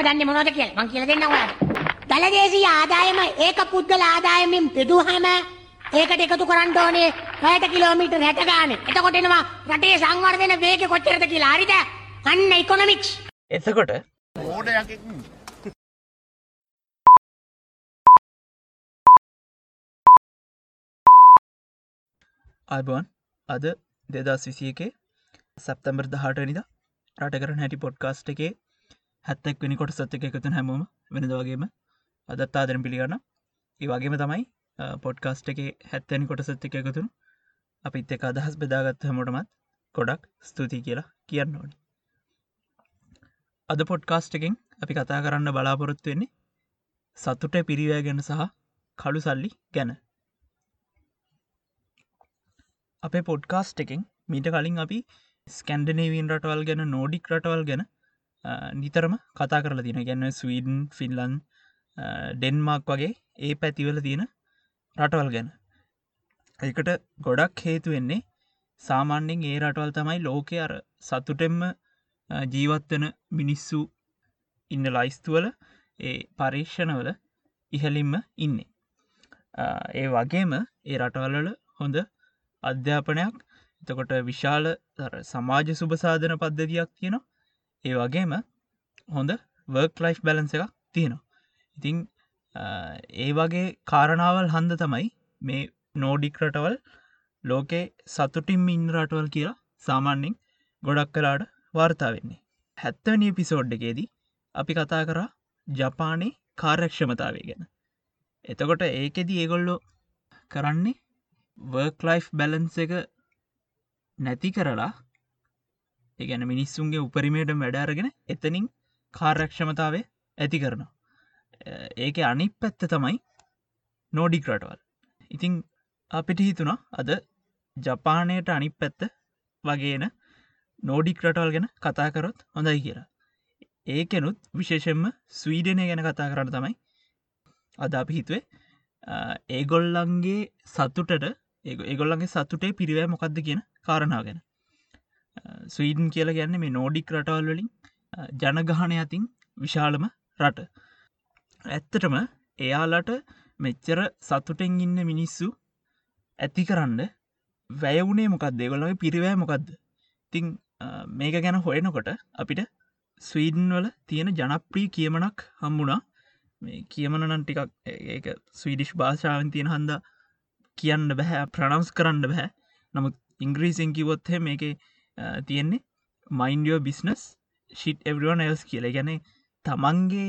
තාමත්ම දන්න මොනොද කියල? මං කියල දෙන්න ඔයාට දළදේශී ආදායම ඒක පුද්ගල ආදායමින් බෙදුහම ඒකට එකතු කරන්න ඕනේ පැයට කිලෝමීටර් හැට ගාන. එතකොටෙනවා රටේ සංවර්ධන වේග කොච්චරද කියලා. හරිද? අන්න ඉකොනොමික්ස් එතකොට මෝඩයක් අයිබවන් අද දෙදස් විසිය එකේ සැප්තම්බර් දහටනිද රට කරන හැටි පොඩ්කාස්ට් එකේ හැත්තෙක් වෙනි කොට සත්්‍යක එකතුන හැමෝම වෙනදවාගේම අදත් ආදරන පිළිගන්න ඒ වගේම තමයි පොඩ්කාස්ට් එකේ හැත්තනි කොට සත්්‍යක එකතුරු අපිත් එක අදහස් බෙදාගත්ත හැමෝටමත් ගොඩක් ස්තුතියි කියලා කියන්න ඕනි. අද පොඩ්කාස්ට් එකෙන් අපි කතා කරන්න බලාපොරොත්තු වෙන්නේ සතුට පිරිවෑ ගැන සහ කළු සල්ලි ගැන. අපේ පොඩ්කාස්ට් එකෙන් මීට කලින් අපි ස්කන්ඩනේවන් රටවල් ගැන නෝඩික් රටවල් ගැන නිතරම කතා කරලා තින ගැන්න ස්වීඩන් ෆිල්ලන් ඩෙන්මාක් වගේ ඒ පැතිවල තියෙන රටවල් ගැන. එකට ගොඩක් හේතු වෙන්නේ සාමාන්‍යෙන් ඒ රටවල් තමයි ලෝකය අර සතුටෙම්ම ජීවත්වන මිනිස්සු ඉන්න ලයිස්තුවල ඒ පරීක්ෂණවල ඉහලින්ම ඉන්නේ. ඒ වගේම ඒ රටවල්ල හොඳ අධ්‍යාපනයක්. එතකොට විශාල සමාජ සුභසාධන පද්ධතියක් තියෙනවා. ඒ වගේම හොඳ වර්ක් ලයිෆ් බැලන්ස එකක් තියෙනවා. ඉතිං ඒ වගේ කාරණාවල් හන්ද තමයි මේ නෝඩික් රටවල් ලෝකේ සතුටින් ඉන්න රටවල් කියලා සාමාන්‍යෙන් ගොඩක් කලාට වාර්තා වෙන්නේ. හැත්තවනි පිසෝඩ් එකේදී අපි කතා කරා ජපානේ කාර්යක්ෂමතාවේ ගැන. එතකොට ඒකෙදී ඒගොල්ලෝ කරන්නේ වර්ක් ලයිෆ් බැලන්ස එක නැති කරලා ඒගැන මිනිස්සුන්ගේ උපරිමයට වැඩාරගෙන එතනින් කාර්යක්ෂමතාවේ ඇති කරනවා. ඒක අනි පැත්ත තමයි නෝඩික් රටවල්. ඉතිං අපිට හිතුනා අද ජපානයට අනි පැත්ත වගේන නෝඩික් රටවල් ගැන කතාකරොත් හොඳයි කියලා. ඒකෙනුත් විශේෂෙන්ම ස්වීඩනය ගැන කතා කරන්න තමයි අද අපි හිතුවේ. ඒගොල්ලන්ගේ සතුටට ඒගොල්ලන්ගේ සතුටේ පිරිවෑ මොකක්ද කියන කාරණාව ගැන. ස්වීඩන් කියල ගැන්න මේ නෝඩික් රටවල් වලින් ජනගහනය අතින් විශාලම රට. ඇත්තටම එයාලට මෙච්චර සතුටෙන් ඉන්න මිනිස්සු ඇති කරන්න වැයවුනේ මොකක්ද දෙගොලගේ පිරිවෑ මොකක්ද තිං මේක ගැන හොයනකොට අපිට ස්වීඩන් වල තියෙන ජනප්‍රී කියමනක් හම්බුණා. මේ කියමනනන් ටිකක් ඒක ස්වීඩිෂ් භාෂාවන් තියෙන හන්ද කියන්න බැහැ ප්‍රනවස් කරන්න බැහැ නමුත් ඉංග්‍රීසින් කිවොත්හ මේක තියෙන්නේ. මයින්ඩියෝ බිස්නස් ශිට් එවරුවන් එල්ස් කියල. ගැන තමන්ගේ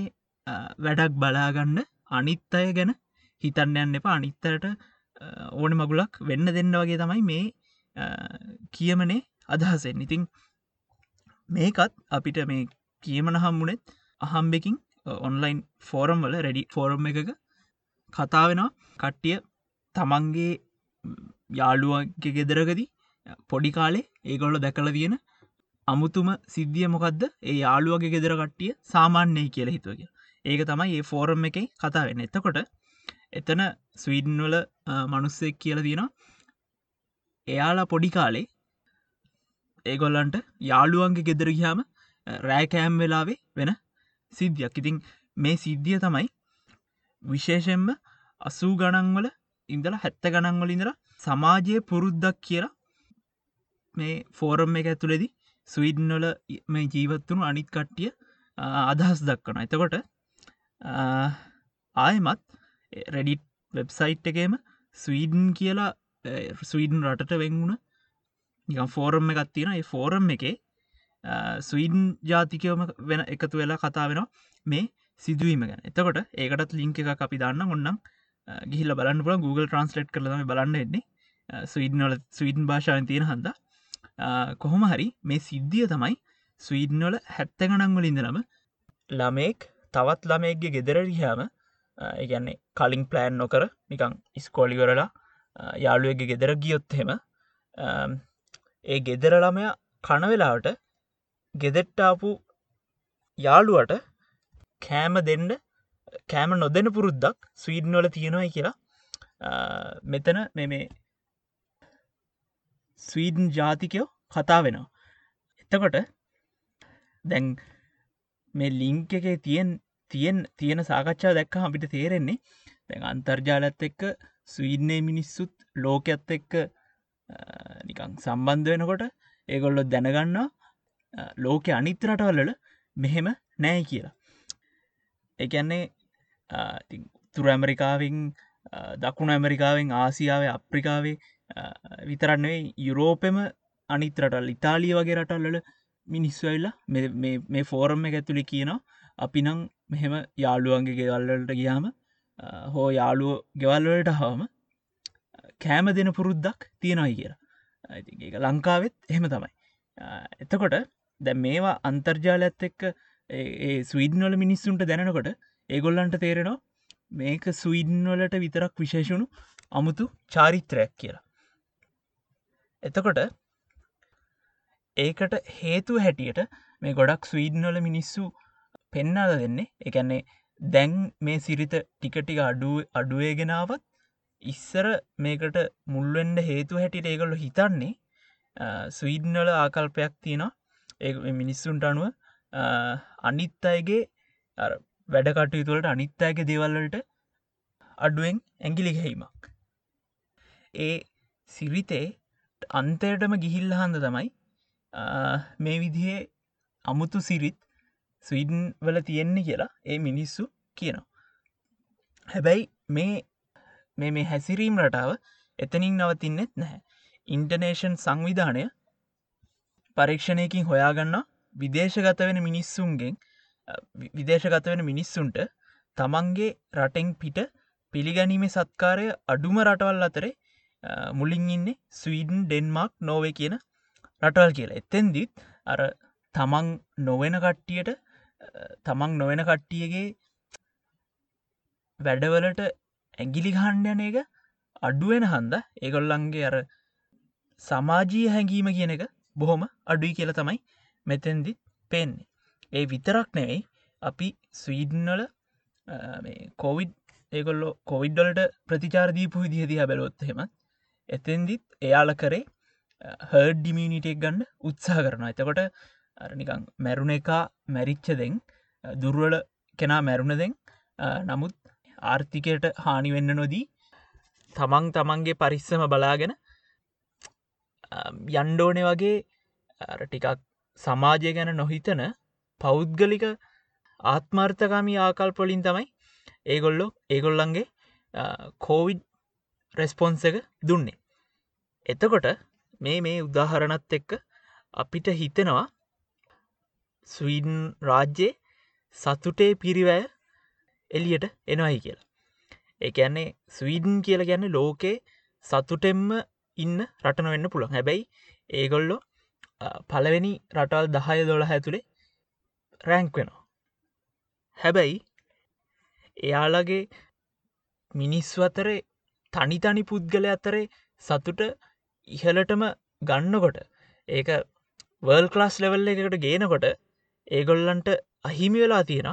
වැඩක් බලාගන්න අනිත් අය ගැන හිතන්න යන්න එපා. අනිත්තට ඕන මගුලක් වෙන්න දෙන්න වගේ තමයි මේ කියමනේ අදහසෙන් ඉතිං මේකත් අපිට මේ කියමන හම්මුණෙත් අහම්බෙකින් ඔන්ලයින් ෆෝරම් වල රෙඩි ෆෝරම් එකක කතාවෙනවා කට්ටිය තමන්ගේ යාළුවගේ ගෙදරගදී පොඩි කාලේ ඒගොල්ල දැකල තියෙන අමුතුම සිද්ධිය මොකක්ද ඒ යාළුවගේ ගෙදර කට්ටිය සාමාන්‍යය කියල හිතුවගේ ඒක තමයි ඒ ෆෝරම් එක කතා වෙන්න. එතකොට එතන ස්වීඩන් වල මනුස්සෙක් කියල තියෙනවා. එයාලා පොඩි කාලේ ඒගොල්ලන්ට යාළුවන්ගේ ගෙදර ගියාම රෑකෑම් වෙලාවේ වෙන සිද්ධියක්. ඉතින් මේ සිද්ධිය තමයි විශේෂෙන්ම අසූ ගණන්වල ඉඳල හැත්ත ගණන්වල ඉඳර සමාජය පුරුද්දක් කියලා මේ ෆෝරම් එක ඇතුළෙදි ස්වීඩ්නොල මේ ජීවත්වුණු අනිත් කට්ටිය අදහස් දක්වන එතකොට ආයමත් රෙඩිට් වෙබ්සයිට් එකේම ස්වීඩන් කියලා ස්වීඩන් රටට වෙංගුණ නිකම් ෆෝරම් එකත් තියෙන ඒ ෆෝරම් එකේ ස්වීඩන් ජාතිකයෝම වෙන එකතු වෙලා කතා වෙනවා මේ සිදුවීම ගැන. එතකොට ඒකටත් ලිංක එක අපි දන්න ඔන්නම් ගිහිල බලන්න පුල Google ට්‍රන්ස්ලට් කරලම බලන්න එන්නේ ස්වීඩනොල ස්වීඩන් භාෂාවන් තියෙන හන්ද. කොහොම හරි මේ සිද්ධිය තමයි ස්වීඩනොල හැත්ත ගණන්වලින්දනම ළමෙක් තවත් ළමෙක්ගේ ගෙදරරිහාම ඒගැන්නේ කලින් ප්ලෑන් නොකර නිකං ඉස්කෝලිවරලා යාළුවගේ ගෙදර ගියොත්හෙම ඒ ගෙදර ළමය කනවෙලාවට ගෙදෙට්ටාපු යාළුවට කෑම දෙන්න කෑම නොදෙන පුරුද්දක් ස්වීඩ්නොල තියෙනවයි කියලා මෙතන මෙ ස්වීඩන් ජාතිකයෝ කතා වෙනවා. එතකොට දැන් මේ ලිංක එක තියෙන් තියෙන් තියෙන සාකච්ඡා දැක්ක අපිට තේරෙන්නේ දැන් අන්තර්ජාලත් එක්ක ස්වීඩ්නය මිනිස්සුත් ලෝකඇත් එක්ක නිකං සම්බන්ධ වෙනකොට ඒගොල්ලො දැනගන්නා ලෝක අනිත්‍රටවල්ලල මෙහෙම නෑ කියලා. එකන්නේ තුර ඇමරිකාවෙන් දකුණු ඇමරිකාවෙන් ආසියාව අප්‍රිකාවේ විතරන්නේ යුරෝපෙම අනිතරටල් ඉතාලිය වගේ රටල්ලල මිනිස්වල්ලා මේ ෆෝරම් එක ඇතුළි කියනවා. අපි නං මෙහෙම යාළුවන්ගේ ගෙවල්ලට ගියාම හෝ යාළුව ගෙවල්වලට හාම කෑම දෙන පුරුද්දක් තියෙනයි කියලා. ඒක ලංකාවෙත් එහෙම තමයි. එතකොට දැ මේවා අන්තර්ජාලඇත් එක්ක ස්වීඩ්නොල මිනිස්සුන්ට දැනකොට ඒගොල්ලන්ට තේරෙනවා මේක ස්වීඩ්නොලට විතරක් විශේෂුණු අමුතු චාරිත්‍රයක් කියලා. එතකොට ඒකට හේතු හැටියට මේ ගොඩක් ස්වීඩ්නොල මිනිස්සු පෙන්නාද දෙන්නේ. එකන්නේ දැන් මේ සිරිත ටිකටික අඩුව අඩුවේගෙනාවත් ඉස්සර මේකට මුල්වෙන්ඩ හේතු හැටිට ඒගොල්ලො හිතන්නේ ස්වීඩ්නොල ආකල්පයක් තියෙනවා. ඒ මිනිස්සුන්ට අනුව අනිත් අයගේ වැඩකටයු තුළට අනිත් අයගේ දේවල්ලට අඩුවෙන් ඇගිලි ගැහිමක්. ඒ සිරිතේ අන්තයටම ගිහිල්ල හන්ද තමයි මේ විදිහේ අමුතු සිරිත් ස්වීඩන් වල තියෙන්නේ කියලා ඒ මිනිස්සු කියනවා. හැබැයි මේ මේ මේ හැසිරීම් රටාව එතනින් නවතින්නෙත් නැහැ. ඉන්ටනේෂන් සංවිධානය පරීක්ෂණයකින් හොයාගන්න විදේශගත වෙන මිනිස්සුන්ගෙන් විදේශගත වෙන මිනිස්සුන්ට තමන්ගේ රටෙන් පිට පිළිගැනීමේ සත්කාරය අඩුම රටවල් අතරේ මුලින් ඉන්නේ ස්වීඩන් ඩෙන්මාක් නෝවේ කියන රටවල් කියලා. එත්තෙන්දිත් අර තමන් නොවෙන කට්ටියට තමන් නොවෙන කට්ටියගේ වැඩවලට ඇගිලි ගහන්ඩයන එක අඩුවෙන හන්ද? ඒගොල්ලන්ගේ අර සමාජී හැඟීම කියන එක බොහොම අඩුයි කියල තමයි මෙතැන්දි පෙන්නේ. ඒ විතරක් නෙවෙයි අපි ස්වීඩන්වල කොවිඩ් ඒගොල්ලො කොවිඩ්ඩලට ප්‍රතිචාරදීපු විදිහදි බැලොත් හෙමත් එතෙන්දිත් එයාල කරේ හර්ඩ් ඩිමිනිටෙක් ගන්න උත්සාහ කරනවා. එතකොට අරනිකං මැරුණ එකා මැරිච්ච දෙෙන් දුර්වල කෙනා මැරුණ දෙෙන් නමුත් ආර්ථිකයට හානිවෙන්න නොදී තමන් තමන්ගේ පරිස්සම බලාගෙන යන්ඩෝනෙ වගේ ටිකක් සමාජය ගැන නොහිතන පෞද්ගලික ආත්මාර්ථකාමී ආකල්පොලින් තමයි ඒගොල්ලො ඒගොල්ලන්ගේ කෝවිඩ් රෙස්පොන්ස එක දුන්නේ. එතකොට මේ මේ උදාහරණත් එක්ක අපිට හිතෙනවා ස්වීඩන් රාජ්‍යයේ සතුටේ පිරිවැය එලියට එනවයි කියලා. ඒඇන්නේ ස්වීඩන් කියල ගැන්න ලෝකේ සතුටෙම්ම ඉන්න රටන වෙන්න පුළන් හැබැයි ඒගොල්ලො පලවෙනි රටල් දහය දොළ හැතුළේ රැංක් වෙනවා. හැබැයි එයාලගේ මිනිස්ව අතරේ තනි තනි පුද්ගල අතරේ සතුට ඉහලටම ගන්නකොට ඒක වර්ල් ක්ලාස් ලෙවල්ල එකට ගේනකොට ඒගොල්ලන්ට අහිමි වෙලා තියෙන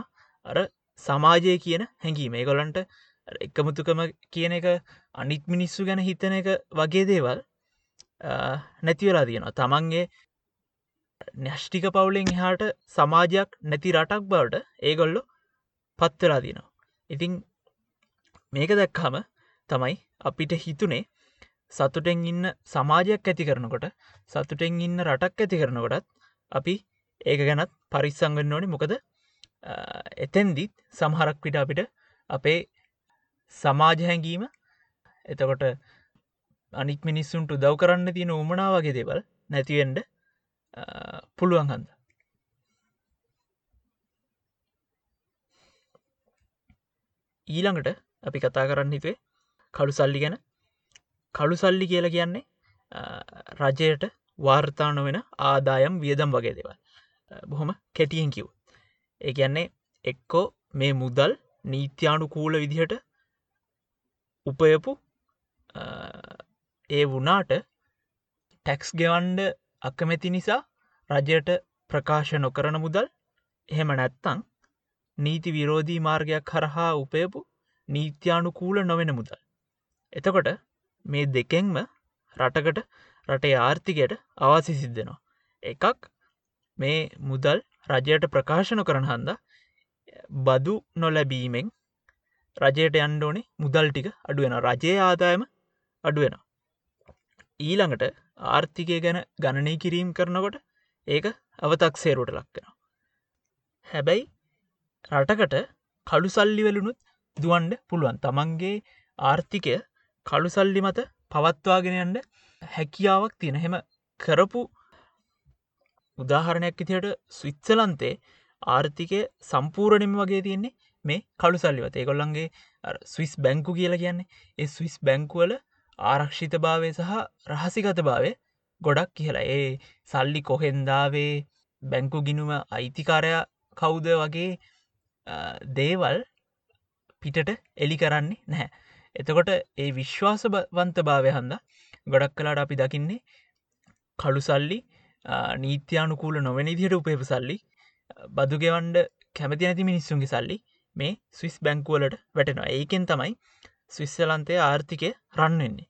අර සමාජය කියන හැඟීම. ඒගොලන්ට එකමුතුකම කියන එක අනිත් මිනිස්සු ගැන හිතන එක වගේ දේවල් නැතිවෙලා තියෙනවා. තමන්ගේ නැෂ්ටික පවුලෙන් හාට සමාජයක් නැති රටක් බවට ඒගොල්ලො පත්වෙලා තියෙනවා. ඉතිං මේක දැක්හම තමයි අපිට හිතුනේ සතුටෙන් ඉන්න සමාජයක් ඇති කරනකොට සතුටෙන් ඉන්න රටක් ඇති කරනකොටත් අපි ඒක ගැනත් පරිස්සංගන්න ඕනි. මොකද එතැන්දිත් සමහරක් විට අපිට අපේ සමාජ හැඟීම එතකොට අනික් මිනිස්සුන්ට දව් කරන්න තියෙන උමනා වගේ දේවල් නැතිවෙන්ඩ පුළුවන් හන්ද? ඊළඟට අපි කතා කරන්න හිතුවේ කළු සල්ලි ගැන. කළු සල්ලි කියල කියන්නේ රජයට වාර්තාන වෙන ආදායම් වියදම් වගේ දෙවල්. බොහොම කෙටියෙන් කිව් ඒ කියන්නේ එක්කෝ මේ මුදල් නීත්‍යානු කූල විදිහට උපයපු ඒ වුනාට ටැක්ස් ගෙවන්ඩ අකමැති නිසා රජයට ප්‍රකාශ නොකරන මුදල් එහෙම නැත්තං නීති විරෝධී මාර්ගයක් කරහා උපයපු නීත්‍යානුකූල නොවෙන මුදල්. එතකොට මේ දෙකෙන්ම රටකට රටේ ආර්ථිකයට අවාසි සිද්ධනවා. එකක් මේ මුදල් රජයට ප්‍රකාශන කරන හන්ද බදු නොලැබීමෙන් රජයට යන්ඩෝනේ මුදල් ටික අඩුවෙන රජයේ ආදායම අඩුවෙන ඊළඟට ආර්ථිකය ගැන ගණනය කිරීම් කරනකොට ඒක අවතක් සේරුවට ලක්කෙන හැබැයි රටකට කළු සල්ලිවලුනුත් දුවන්ඩ පුළුවන්. තමන්ගේ ආර්ථිකය කළු සල්ලි මත පවත්වාගෙනයන්ට හැකියාවක් තියෙන. හෙම කරපු උදාහරණයක් ඉතියට ස්විත්සලන්තේ ආර්ථිකය සම්පූරණෙම වගේ තියෙන්නේ මේ කළු සල්ලිවත ඒකොල්ලන්ගේ ස්විස් බැංකු කියල කියන්නේ ඒ ස්විස් බැංකුවල ආරක්ෂිත භාවය සහ රහසිගත භාවය ගොඩක් කියලා ඒ සල්ලි කොහෙන්දාවේ බැංකු ගිනුම අයිතිකාරය කවුද වගේ දේවල් පිටට එලි කරන්නේ නැහැ. එතකොට ඒ විශ්වාසවන්ත භාවය හන්ද ගොඩක් කලාට අපි දකින්නේ කළු සල්ලි නීත්‍යානුකූල නොවැනි දිහට උපේප සල්ලි බදුගෙවන්ඩ කැමති නැති මිනිස්සුන්ගේ සල්ලි මේ ස්විස් බැංකුවලට වැටෙනවා. ඒකෙන් තමයි ස්විස්සලන්තය ආර්ථිකය රන්වෙන්නේ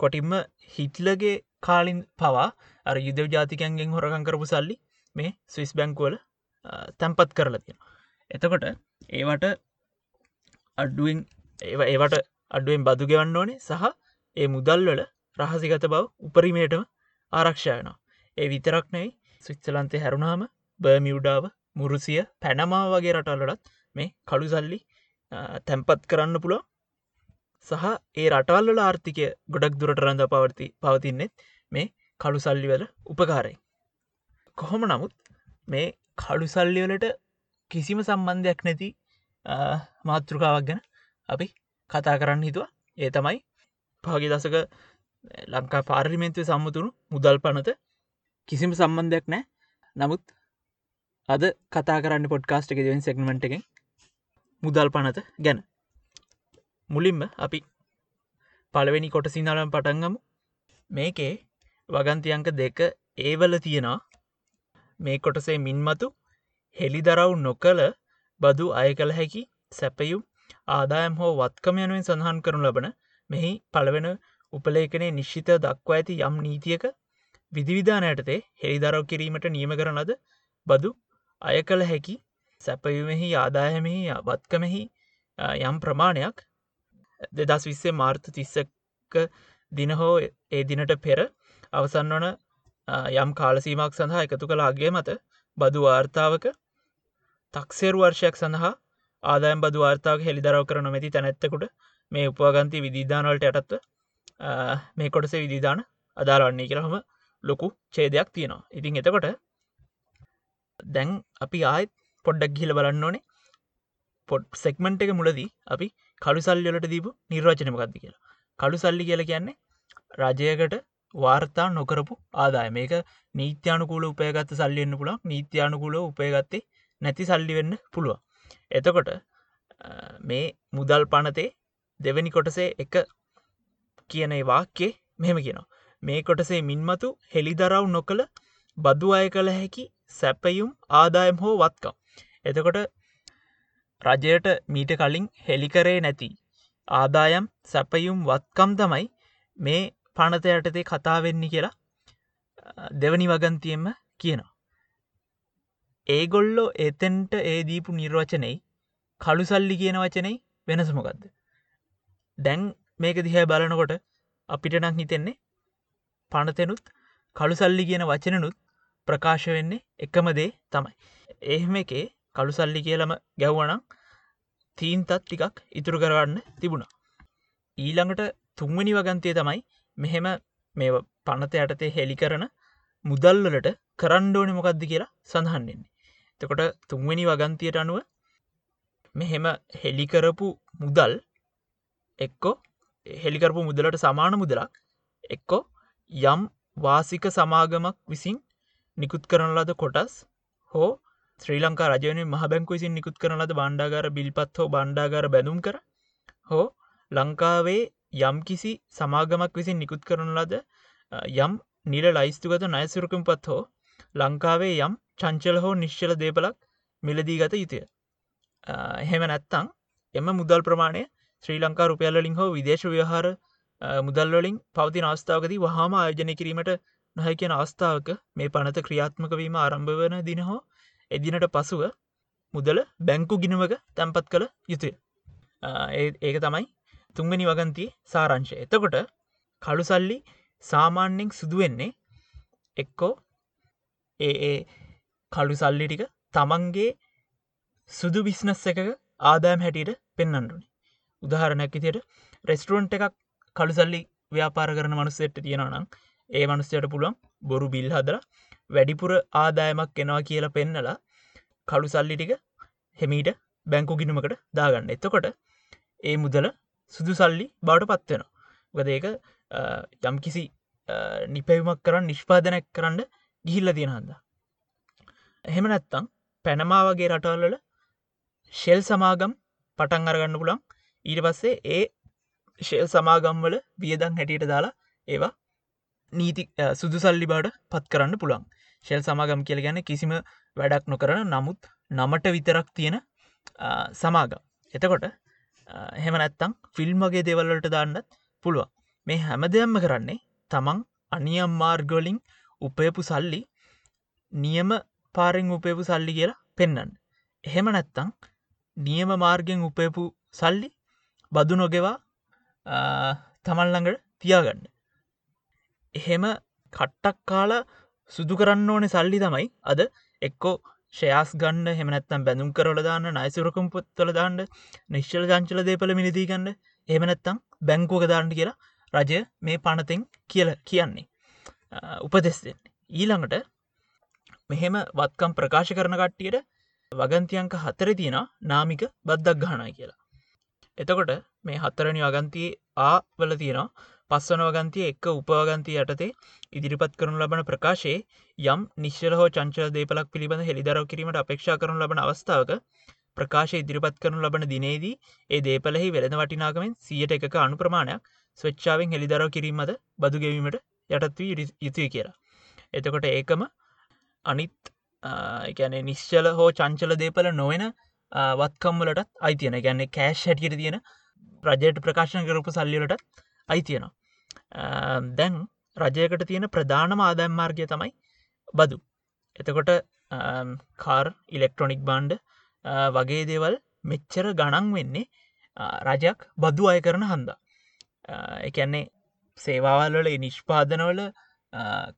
කොටිම්ම හිටලගේ කාලින් පවා අර යුද ජාතිකයන්ගෙන් හොරකං කරපු සල්ලි මේ ස්විස් බැංකුවල තැම්පත් කරලා තියෙන එතකොට ඒවට අඩුවෙන් ඒ ඒවට අඩුවෙන් බදු ගෙවන්න ඕනේ සහ ඒ මුදල්වල රහසිගත බව උපරිමයටම ආරක්ෂයනවා ඒ විතරක් නෙයි ස්විත්සලන්තේ හැරුණාම බර්මියුඩාව මුරුසිය පැනමා වගේ රටල්ලටත් මේ කළු සල්ලි තැම්පත් කරන්න පුළො සහ ඒ රටවල්ල ආර්ථිකය ගොඩක් දුරට රඳ පවර්ති පවතින්නෙත් මේ කළු සල්ලිවල උපකාරයි. කොහොම නමුත් මේ කළු සල්ලිවලට කිසිම සම්බන්ධයක් නැති මාතෘකාවක් ගැන අපි කතා කරන්න හිතුව. ඒ තමයි පහගේ දසක ලංකා පාර්ලිමෙන්තුව සම්මුතුුණු මුදල් පනත. කිසිම සම්බන්ධයක් නෑ නමුත් අද කතා කරන්න පොඩ්කාස්ට් එක දෙවෙන් සෙක්මට එකෙන් මුදල් පනත ගැන. මුලින්ම අපි පළවෙනි කොට සිනාලම් පටන්ගමු මේකේ වගන්තියංක දෙක ඒවල තියෙනවා. මේ කොටසේ මින්මතු හෙළිදරව් නොකළ බදු අය කළ හැකි සැපයුම් ආදායම් හෝ වත්කම යනුවෙන් සඳහන් කරනු ලබන මෙහි පළවෙන උපලේකනේ නිශ්චිත දක්වා ඇති යම් නීතියක විධවිධානයටතේ හෙළිදරව් කිරීමට නියම කරනද බදු අය කළ හැකි සැපයුමෙහි ආදායමෙහි වත්කමෙහි යම් ප්‍රමාණයක් දෙදස් විස්සේ මාර්ථ තිස්සක දින හෝ ඒ දිනට පෙර අවසන් වන යම් කාලසීමක් සඳහා එකතු කලාගේ මත බදු වාර්තාවක තක්සේරු වර්ෂයක් සඳහා ආදායම් බදු වාර්තාව හෙළිදරව කරන මැති තැනැත්තකුට මේ උපවාගන්ති විධීධානවලට යටත්ව මේ කොටස විධීධාන අදාරවන්නේ කියලහම ලොකු චේදයක් තියෙනවා. ඉතින් එතකොට දැන් අපි ආයත් පොඩ්ඩක් ගිල බලන්න ඕනේ. පොඩ් සෙක්මන්ට් එක මුලදී අපි කළු සල්ලියලට දීපු නිර්වචනමකක්ද කියලා. කළු සල්ලි කියල කියන්නේ රජයකට වාර්තා නොකරපු ආදාය මේක නීත්‍යානුකූල උපයගත්ත සල්ලියන්න පුළක් නීත්‍යානුකූල උපයගත්තේ නැති සල්ලි වෙන්න පුළුව එතකොට මේ මුදල් පනතේ දෙවැනි කොටසේ එක කියන වාක්‍යේ මෙහෙම කියනවා මේ කොටසේ මින්මතු හෙළිදරව් නොකළ බදු අය කළ හැකි සැපයුම් ආදායම් හෝ වත්කම් එතකොට රජයට මීට කලින් හෙළිකරේ නැති ආදායම් සැපයුම් වත්කම් තමයි මේ පනත යටතේ කතාවෙන්නේ කියලා දෙවනි වගන්තියෙන්ම කියනවා. ඒගොල්ලො එතෙන්ට ඒදීපු නිර්වචනයි කළු සල්ලි කියන වචනයි වෙනසමොකක්ද. දැන් මේක දිහැ බලනකොට අපිට නං හිතෙන්නේ පනතෙනුත් කළු සල්ලි කියන වචනනුත් ප්‍රකාශ වෙන්නේ එකම දේ තමයි. එහෙම එකේ කළු සල්ලි කියලම ගැව්වනම් තීන්තත් ටිකක් ඉතුරු කරගන්න තිබුණා. ඊළඟට තුන්වනි වගන්තය තමයි මෙහෙම මේ පනත යටතේ හෙළි කරන මුදල්වලට කරන්්ඩෝනි මොකක්ද කියලා සඳහන්නෙන්නේ. තකොට තුන්වැනි වගන්තියට අනුව මෙහෙම හෙළිකරපු මුදල් එක්කෝ හෙළිකරපු මුදලට සමාන මුදලක් එක්කෝ යම් වාසික සමාගමක් විසින් නිකුත් කරන ලද කොටස් හෝ ශ්‍රී ලංකා රජවන මහ බැංකු විසින් නිකුත් කරන ලද බණ්ඩාගර බිල්පත් හෝ බණ්ඩාගර බැඳුම් කර හෝ ලංකාවේ යම් කිසි සමාගමක් විසින් නිකුත් කරන ලද යම් නිල ලයිස්තුගත නයසුරකම් පත් හෝ ලංකාවේ යම් චංචල හෝ නිශ්චල දේපලක් මිලදී ගත යුතුය. එහෙම නැත්තං එම මුදල් ප්‍රමාණය ශ්‍රී ලංකා රුපියල්ලින් හෝ විදේශ ව්‍යහාර මුදල්වලින් පවති අවස්ථාවකදී වහාම ආයෝජනය කිරීමට නොහැ කියන අවස්ථාවක මේ පනත ක්‍රියාත්මක වීම ආරම්භ වන දින හෝ එදිනට පසුව මුදල බැංකු ගිනුවක තැන්පත් කළ යුතුය ඒක තමයි තුන්ගනි වගන්තිය සාරංශය එතකොට කළු සල්ලි සාමාන්‍යෙන් සිදුවෙන්නේ එක්කෝ ඒ ඒ කළු සල්ලි ටික තමන්ගේ සුදු බිස්නස් එකක ආදායම් හැටියට පෙන්න්නඩුනි උදාහරණයක් ඉතියට රෙස්ටරුවන්ට් එකක් කළු සල්ලි ව්‍යාපාර කරන මනුස්සෙට තියෙනනම් ඒ මනුස්සයට පුළුවන් බොරු බිල් හදර වැඩිපුර ආදායමක් එනවා කියලා පෙන්නලා කළු සල්ලි ටික හෙමීට බැංකු ගිනුමකට දාගන්න. එතකොට ඒ මුදල සුදු සල්ලි බවට පත්වෙනවා ගද ඒක යම් කිසි නිපැවමක් කරන්න නිෂ්පාදනයක් කරන්න ගිහිල්ල තියෙනහන්ද එහෙම නැත්තං පැනමා වගේ රටවල්ල ශෙල් සමාගම් පටන් අරගන්න පුළන් ඊට පස්සේ ඒ ශෙල් සමාගම්වල වියදං හැටියට දාලා ඒවා නීති සුදුසල්ලි බාට පත් කරන්න පුළන් ශෙල් සමාගම් කියල ගැන කිසිම වැඩක් නොකරන නමුත් නමට විතරක් තියෙන සමාගම්. එතකොට හෙම නැත්තං ෆිල්ම් වගේ දෙවල්ලට දාන්නත් පුළුවන්. මේ හැම දෙයම්ම කරන්නේ තමන් අනියම් මාර්ගොලින් උපයපු සල්ලි නියම පාරෙන් උපයපු සල්ලි කියලා පෙන්නන්න. එහෙම නැත්තං නියම මාර්ගෙන් උපයපු සල්ලි බදු නොගෙවා තමල්ලඟට තියාගන්න. එහෙම කට්ටක් කාල සුදු කරන්න ඕනෙ සල්ලි තමයි අද එක්කෝ ශයාස් ගන්න හෙමනත්තම් බැඳුම් කරල දාන්න නයිසුරකම් පොත්තල දාන්න නිශ්චල ජංචල දේපල මිනිදී ගන්න එමනැත්තම් බැංකෝක දාන්න කියලා රජය මේ පනතෙන් කියල කියන්නේ. උපදෙස්දෙන් ඊළඟට මෙහෙම වත්කම් ප්‍රකාශ කරන කට්ටියට වගන්තියංක හතර තියෙන නාමික බද්දක් ගහනයි කියලා එතකොට මේ හත්තරනි වගන්තියේ ආ වල තියෙනවා පස්වන වගන්තිය එක්ක උපවගන්තිය යටතේ ඉදිරිපත් කරනු ලබන ප්‍රකාශයේ යම් නිශ්චල හෝ චංචල දේපලක් පිළිබඳ හෙළිදරව කිරීමට අපේක්ෂා කරනු ලබන අවස්ථාවක ප්‍රකාශ ඉදිරිපත් කරනු ලබන දිනේදී ඒ දේපලෙහි වෙළඳ වටිනාකමෙන් සියට එකක අනු ප්‍රමාණයක් ස්වච්චාවෙන් හෙළිදරව කිරීමද බදු ගෙවීමට යටත්වී යුතුය කියලා. එතකොට ඒකම අනිත් එකැනේ නිශ්චල හෝ චංචල දේපල නොවෙන වත්කම්වලටත් අයිතියන ගැන්නේ කෑශ් හැටියට තියෙන රජයට ප්‍රකාශන කරපු සල්ලිවලට අයිතියනවා දැන් රජයකට තියෙන ප්‍රධානම ආදැම් මාර්ගය තමයි බදු. එතකොට කාර් ඉලෙක්ට්‍රොනික් බාන්්ඩ වගේ දේවල් මෙච්චර ගණන් වෙන්නේ රජයක් බදු අය කරන හන්දා. එකන්නේ සේවාවල්වල නිෂ්පාදනවල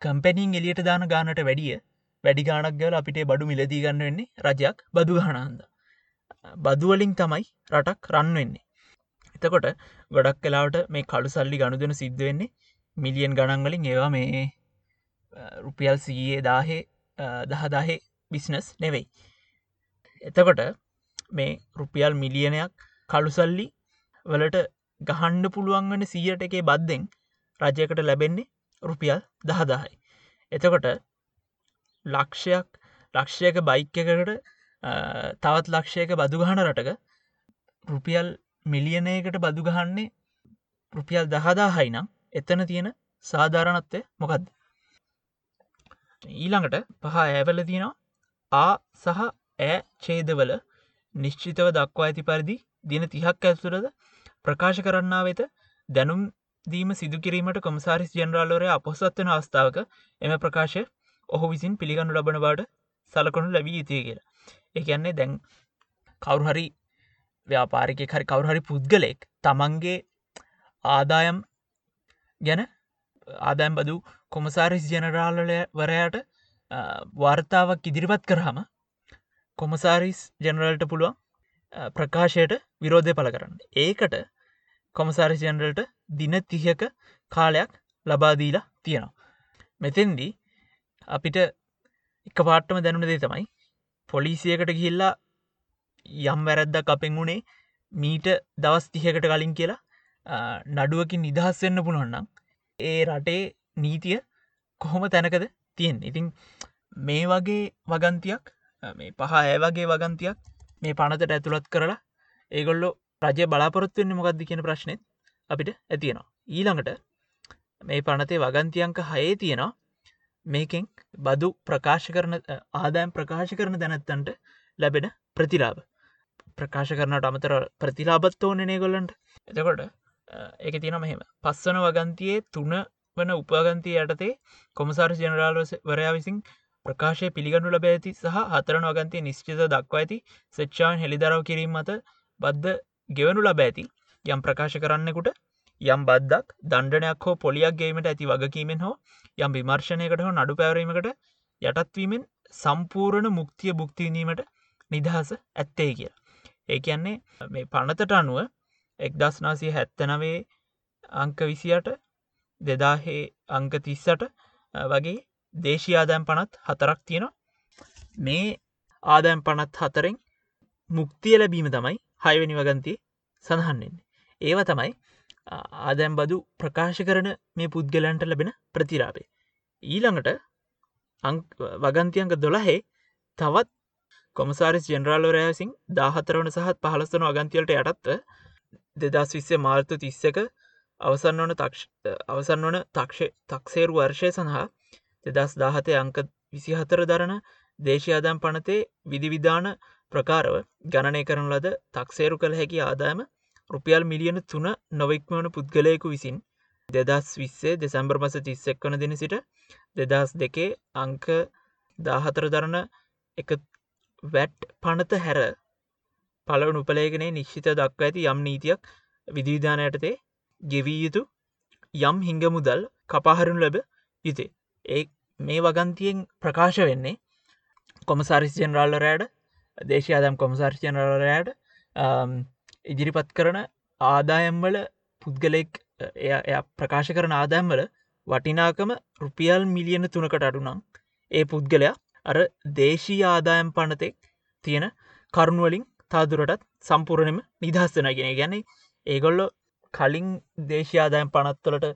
කම්පැනිින් එලියට දාන ගානට වැඩිය වැඩි ගානක් ගල අපිට බඩු මිලදී ගන්න වෙන්නේ රජයක් බදු ගානහන්ද බදුවලින් තමයි රටක් රන් වෙන්නේ. එතකොට ගොඩක් කලාවට මේ කළු සල්ලි ගණුදන සිද්ධ වෙන්නේ මිලියන් ගණන්වලින් ඒවා මේ රුපියල් සීයේ දාහේ දහදාහේ බිස්නස් නෙවෙයි. එතකොට මේ රුපියල් මිලියනයක් කළුසල්ලි වලට ගහන්ඩ පුළුවන් වන සීයට එකේ බද්ධෙන් රජයකට ලැබෙන්නේ රුපියල් දහදාහයි එතකොට ලක්ෂයක් ලක්ෂයක බයික් එකකට තවත් ලක්ෂයක බදුගහන රටක රුපියල් මිලියනයකට බදුගහන්නේ රුපියල් දහදාහයි නම් එතන තියෙන සාධාරණත්වය මොකක්ද ඊළඟට පහ ඇවල තියෙනවා ආ සහ ඇ ඡේදවල නිශ්චිතව දක්වා ඇති පරිදි දින තිහක් ඇතුරද ප්‍රකාශ කරන්නා වෙත දැනුම් දීම සිදුකිරීමට කොමසාරිස් ජනරාලෝරය අපොස්සත්වන අවස්ථාවක එම ප්‍රකාශය ඔහු විසින් පිළිගනු ලබන බාට සලකනු ලැබී යුතුය කියලා. එකන්නේ දැන් කවුරුහරි ව්‍යාපාරික හරි කවුරුහරි පුද්ගලෙක් තමන්ගේ ආදායම් ගැන ආදෑම් බදු කොමසාරිස් ජනරාලය වරයාට වාර්තාවක් ඉදිරිපත් කරහම කොමසාරිස් ජනරල්ට පුළුවන් ප්‍රකාශයට විරෝධය පල කරන්න. ඒකට කොමසාරිස් ජනරල්ට දින තිහක කාලයක් ලබාදීලා තියෙනවා. මෙතෙන්දී අපිට එක පාට්ටම දැනුන දේ තමයි පොලිසියකට ගිහිල්ලා යම් වැරැද්දක් අපෙන් වුණේ මීට දවස් තිහකට කලින් කියලා නඩුවකින් නිදහස් වෙන්න පුළුවන්නම් ඒ රටේ නීතිය කොහොම තැනකද තියෙන් ඉතින් මේ වගේ වගන්තියක් මේ පහ ඇ වගේ වගන්තියක් මේ පනතට ඇතුළත් කරලා ඒගොල්ලො රජය බලාපොරොත්තුවෙන්න මොකක්ද කියන ප්‍රශ්නයත් අපිට ඇතියෙනවා ඊළඟට මේ පනතේ වගන්තියංක හයේ තියෙනවා මේකෙන් බදු ප්‍රකාශ කරන ආදායම් ප්‍රකාශ කරන දැනැත්තන්ට ලැබෙන ප්‍රතිලාබ ප්‍රකාශ කරනට අමතර ප්‍රතිලාබත් ඕනනේ ගොල්ලන්ට එතකොට ඒක තින මෙහෙම. පස්සන වගන්තියේ තුන වන උපාගන්තය යටතේ කොමසාර ජනරාල් වරයා විසින් ප්‍රකාශය පිළිගනු ලබ ඇති සහ හතරන වගන්තය නිශ්චිත දක්වා ඇති සච්චාවන් හෙළිදරව කිරීම මත බද්ධ ගෙවනු ලබ ඇති. යම් ප්‍රකාශ කරන්නෙකුට යම් බද්දක් දණ්ඩනයක් හෝ පොලියක් ගේීමට ඇති වගකීමෙන් හෝ යම් විමර්ශණයකට හෝ නඩු පැවරීමකට යටත්වීමෙන් සම්පූර්ණ මුක්තිය බුක්තිවිනීමට නිදහස ඇත්තේ කිය. ඒ කියන්නේ මේ පනතට අනුව එක්දස්නාසිය හැත්තනවේ අංක විසියට දෙදාහේ අංක තිස්සට වගේ දේශී ආදෑම් පනත් හතරක් තියෙනවා මේ ආදෑම් පනත් හතරෙන් මුක්තිය ලැබීම තමයි හයවැනි වගන්තිය සඳහන්නෙන්නේ. ඒව තමයි ආදැම් බදු ප්‍රකාශ කරන මේ පුද්ගලන්ට ලැබෙන ප්‍රතිරාපේ. ඊළඟට වගන්තියන්ක දොළහේ තවත් කොමසාරිස් ජෙනරාලෝරෑසින් දාහතරවන සහත් පහලස්වන අගන්තිවලට යටත්ව දෙදස් විස්සේ මාර්තු තිස්සක අවසන් වන අවසන් වන තක්ෂ තක්සේරු වර්ෂය සඳහා දෙදස් දාහතය අංක විසිහතර දරන දේශයාදම් පනතේ විදිවිධාන ප්‍රකාරව ගණනය කරන ලද තක්සේරු කළ හැකි ආදායම රුපියල් මිලියන තුන නොවෙක්මවන පුද්ගලයකු විසින් දෙදස් විස්සේ දෙසැම්බර් මස තිස්සෙක් වන දෙන සිට දෙදස් දෙකේ අංක දාහතර දරන එක වැට් පනත හැර පලව උපලේගනේ නිශ්චිත දක්ව ඇති යම් නීතියක් විධවිධානයටතේ ගෙවී යුතු යම් හිංග මුදල් කපාහරුන් ලැබ යුතේ ඒ මේ වගන්තියෙන් ප්‍රකාශ වෙන්නේ කොමසාරිස් ජෙනරාල්ල රෑඩ දේශයාදම් කොමසාර්ෂ ජනරලරෑඩ ඉදිරිපත් කරන ආදායම්වල පුද්ගලෙක් එය ප්‍රකාශ කරන ආදැම්වල වටිනාකම රුපියල් මිලියන තුනකට අඩුනම් ඒ පුද්ගලයා අර දේශී ආදායම් පනතෙක් තියෙන කරුණුවලින් තාදුරටත් සම්පූර්ණයම නිදහස්සන ගෙන ගැන ඒගොල්ලො කලින් දේශයාදායම් පනත්වලට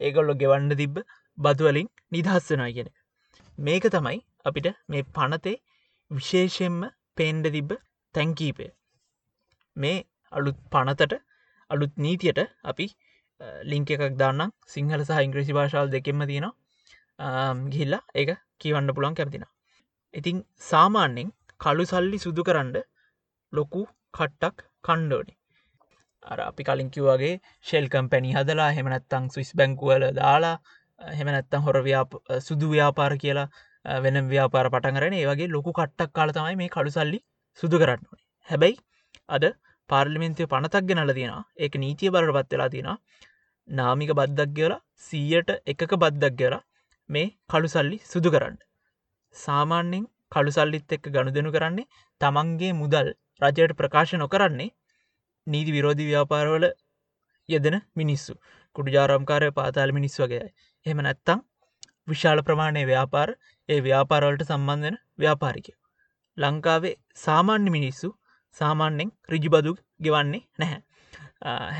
ඒගොල්ලො ගෙවන්න තිබ්බ බදුවලින් නිදහස්සනා ගෙන මේක තමයි අපිට මේ පනතේ විශේෂෙන්ම පේන්ඩ තිබ්බ තැන්කීපය මේ අලුත් පනතට අලුත් නීතියට අපි ලිංක එකක් දාන්නම්. සිංහල සහ ඉංග්‍රසි භාෂාල් දෙකෙම තියෙනවා. ගිහිල්ලා ඒක කියවන්න පුළන් කැපතින. ඉතිං සාමාන්‍යෙන් කළු සල්ලි සුදු කරන්න ලොකු කට්ටක් කණ්ඩෝනි අර අපි කලින්කිවගේ ශෙල්කම් පැණි හදලා හෙමනැත්තං ස්විස් බැංකුවල දාලා හෙමනැත්තං හොර ව්‍යාප සුදු ව්‍යාපාර කියලා වෙන ව්‍යාපාර පටන්ගරන ඒ වගේ ලොකු කට්ටක් කාල තමයි මේ කළු සල්ලි සුදු කරන්න හැබැයි අද පාර්ලිමින්තය පනතක් ගෙනල තියෙන ඒක නීතිය බරට පත් වෙලා තියෙන නාමික බද්දක් කියලා සීයට එකක බද්දක් කියලා මේ කළු සල්ලි සුදු කරන්න. සාමාන්‍යෙන් කළු සල්ලිත් එක්ක ගණු දෙනු කරන්නේ තමන්ගේ මුදල් රජයට ප්‍රකාශ නොකරන්නේ නීති විරෝධි ව්‍යාපාරවල යෙදෙන මිනිස්සු කුඩු ජාරම්කාරය පාතාල මිනිස් වගේ එහම නැත්තං විශාල ප්‍රමාණය ව්‍යාපාර ඒ ව්‍යාපාරවලට සම්බන්ධන ව්‍යාපාරිකය. ලංකාවේ සාමාන්‍ය මිනිස්සු සාමාන්‍යෙන් රිජිබදු ගෙවන්නේ නැහැ.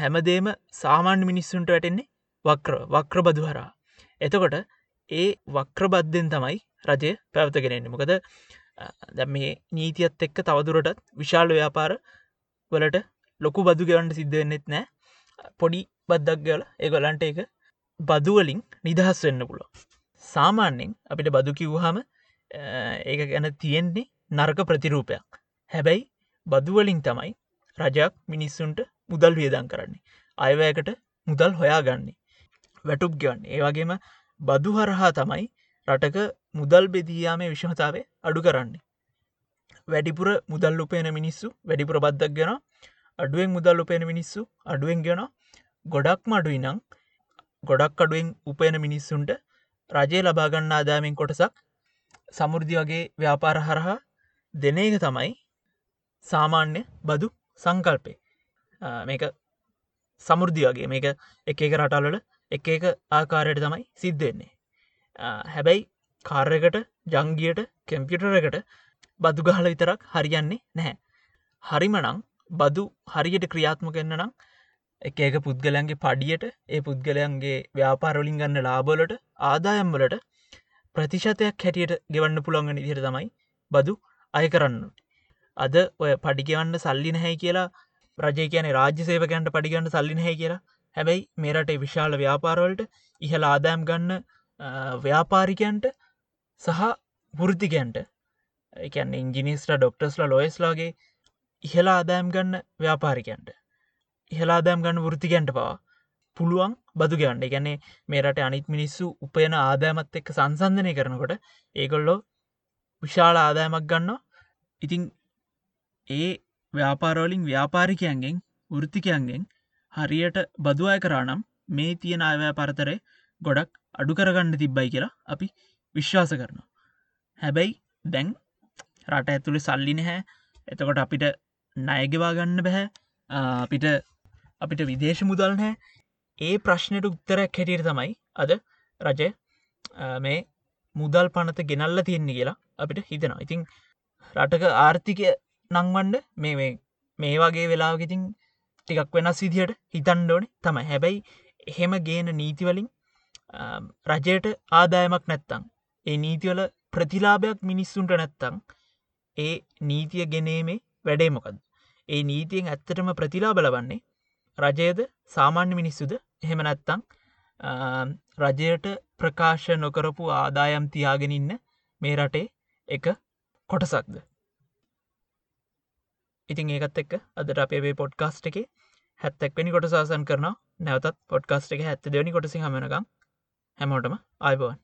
හැමදේම සාමාන්‍ය මිනිස්සුන්ට වැටෙන්නේ වක්‍ර වක්‍ර බදු හරා. එතකොට ඒ වක්‍රබද්ධෙන් තමයි රජය පැවතගෙනෙන්නේ මොකද දැ මේ නීතියත් එක්ක තවදුරටත් විශාල ව්‍යාපාර වලට ලොකු බදු ගෙවන්ට සිද්ධවෙන්නෙත් නෑ පොඩි බද්දක් ගල ඒගොලන්ට එක බදුවලින් නිදහස් වෙන්න පුලො. සාමාන්‍යෙන් අපිට බදු කිව්හම ඒක ගැන තියෙන්නේ නර්ක ප්‍රතිරූපයක්. හැබැයි බදුවලින් තමයි රජයක් මිනිස්සුන්ට මුදල් වියදන් කරන්නේ. අයවැයකට මුදල් හොයා ගන්නේ. වැටුප් ගවන්න ඒවගේම බදු හරහා තමයි රටක මුදල් බෙදීයාමේ විශ්මතාවේ අඩු කරන්නේ. වැඩිපුර මුදල් උපයන මිනිස්සු වැඩිපුර බද්දක් ගෙන අඩුවෙන් මුදල් උපයන මිනිස්සු අඩුවෙන් ගෙන ගොඩක් මඩුයි නං ගොඩක් අඩුවෙන් උපයන මිනිස්සුන්ට රජය ලබාගන්න ආදාමෙන් කොටසක් සමුෘදි වගේ ව්‍යාපාර හරහා දෙන එක තමයි සාමාන්‍ය බදු සංකල්පය මේක සමුෘදි වගේ. මේක එක එක රටල්ලට එක එක ආකාරයට තමයි සිද්ධෙන්නේ හැබැයි කාර්යකට ජංගියට කැම්පියුටරකට බදු ගහල විතරක් හරියන්නේ නැහැ. හරිමනං බදු හරියට ක්‍රියාත්මක එන්න නම් එක එක පුද්ගලන්ගේ පඩියට ඒ පුද්ගලයන්ගේ ව්‍යාපාරවලින් ගන්න ලාබලට ආදායම්වලට ප්‍රතිශතයක් හැටියට ගෙවන්න පුළොන්ග නිදිර තමයි බදු අය කරන්න. අද ඔය පඩිගවන්න සල්ලි නැහැ කියලා රජය කියන රාජ්‍ය සේවකන්ට පඩිගන්න සල්ලි නැහැ කියලා. හැබැයි මේරට විශාල ව්‍යාපාරවලට ඉහල ආදායම් ගන්න ව්‍යාපාරිකයන්ට සහ වෘතිකයන්ට එකන් ඉංජිනිස්ට ඩොක්ටස්ලා ලොයස්ලාගේ ඉහලා ආදායම් ගන්න ව්‍යාපාරිකයන්ට. ඉහලාදාම් ගන්න වෘතිකන්ට පවා පුළුවන් බදු ගන්න ගැනේ මේරට අනිත් මිනිස්සු උපයන ආදෑමත් එක්ක සංසන්ධනය කරනකොට ඒකොල්ලෝ විශාල ආදායමක් ගන්න ඉතිං ඒ ව්‍යාපාරෝලින් ව්‍යාපාරිකයන්ගෙන් වෘතිකයන්ගෙන් හරියට බදුවය කරානම් මේ තියෙන අයවැය පරතරය ගොඩක් අඩු කරගන්න තිබ්බයි කියලා අපි විශ්වාස කරනවා. හැබැයි දැන් රට ඇතුළි සල්ලි නැහැ. එතකොට අපිට නයගෙවා ගන්න බැහැ. අපිට අපිට විදේශ මුදල් නෑ ඒ ප්‍රශ්නයට උත්තරයක් හැටියට තමයි අද රජය මේ මුදල් පනත ගෙනල්ල තියෙන්නේ කියලා අපිට හිතනවා. ඉතිං රටක ආර්ථිකය නංවන්ඩ මේ මේ වගේ වෙලාගඉතින් ටිකක් වෙනස් විදිහට හිතන්ඩෝනේ තමයි. හැබැයි එහෙම ගේන නීතිවලින් රජයට ආදායමක් නැත්තං ඒ නීතිවල ප්‍රතිලාභයක් මිනිස්සුන්ට නැත්තං ඒ නීතිය ගෙනීමේ වැඩේ මොකද ඒ නීතියෙන් ඇත්තටම ප්‍රතිලාබ ලබන්නේ රජයද සාමාන්‍ය මිනිස්සුද? එහෙම නැත්තං රජයට ප්‍රකාශ නොකරපු ආදායම් තියාගෙන ඉන්න මේ රටේ එක කොටසක්ද? ඉතින් ඒකත් එක්ක අදට අපේ පොඩ්කාස්ට් එක හැත්තක්වනි කොට සාසන් කරන නැවතත් පොඩ්කාස්ට් එක හැත්ත දෙවනි කොටසි හමනකම් හැමෝටම අයිබවන්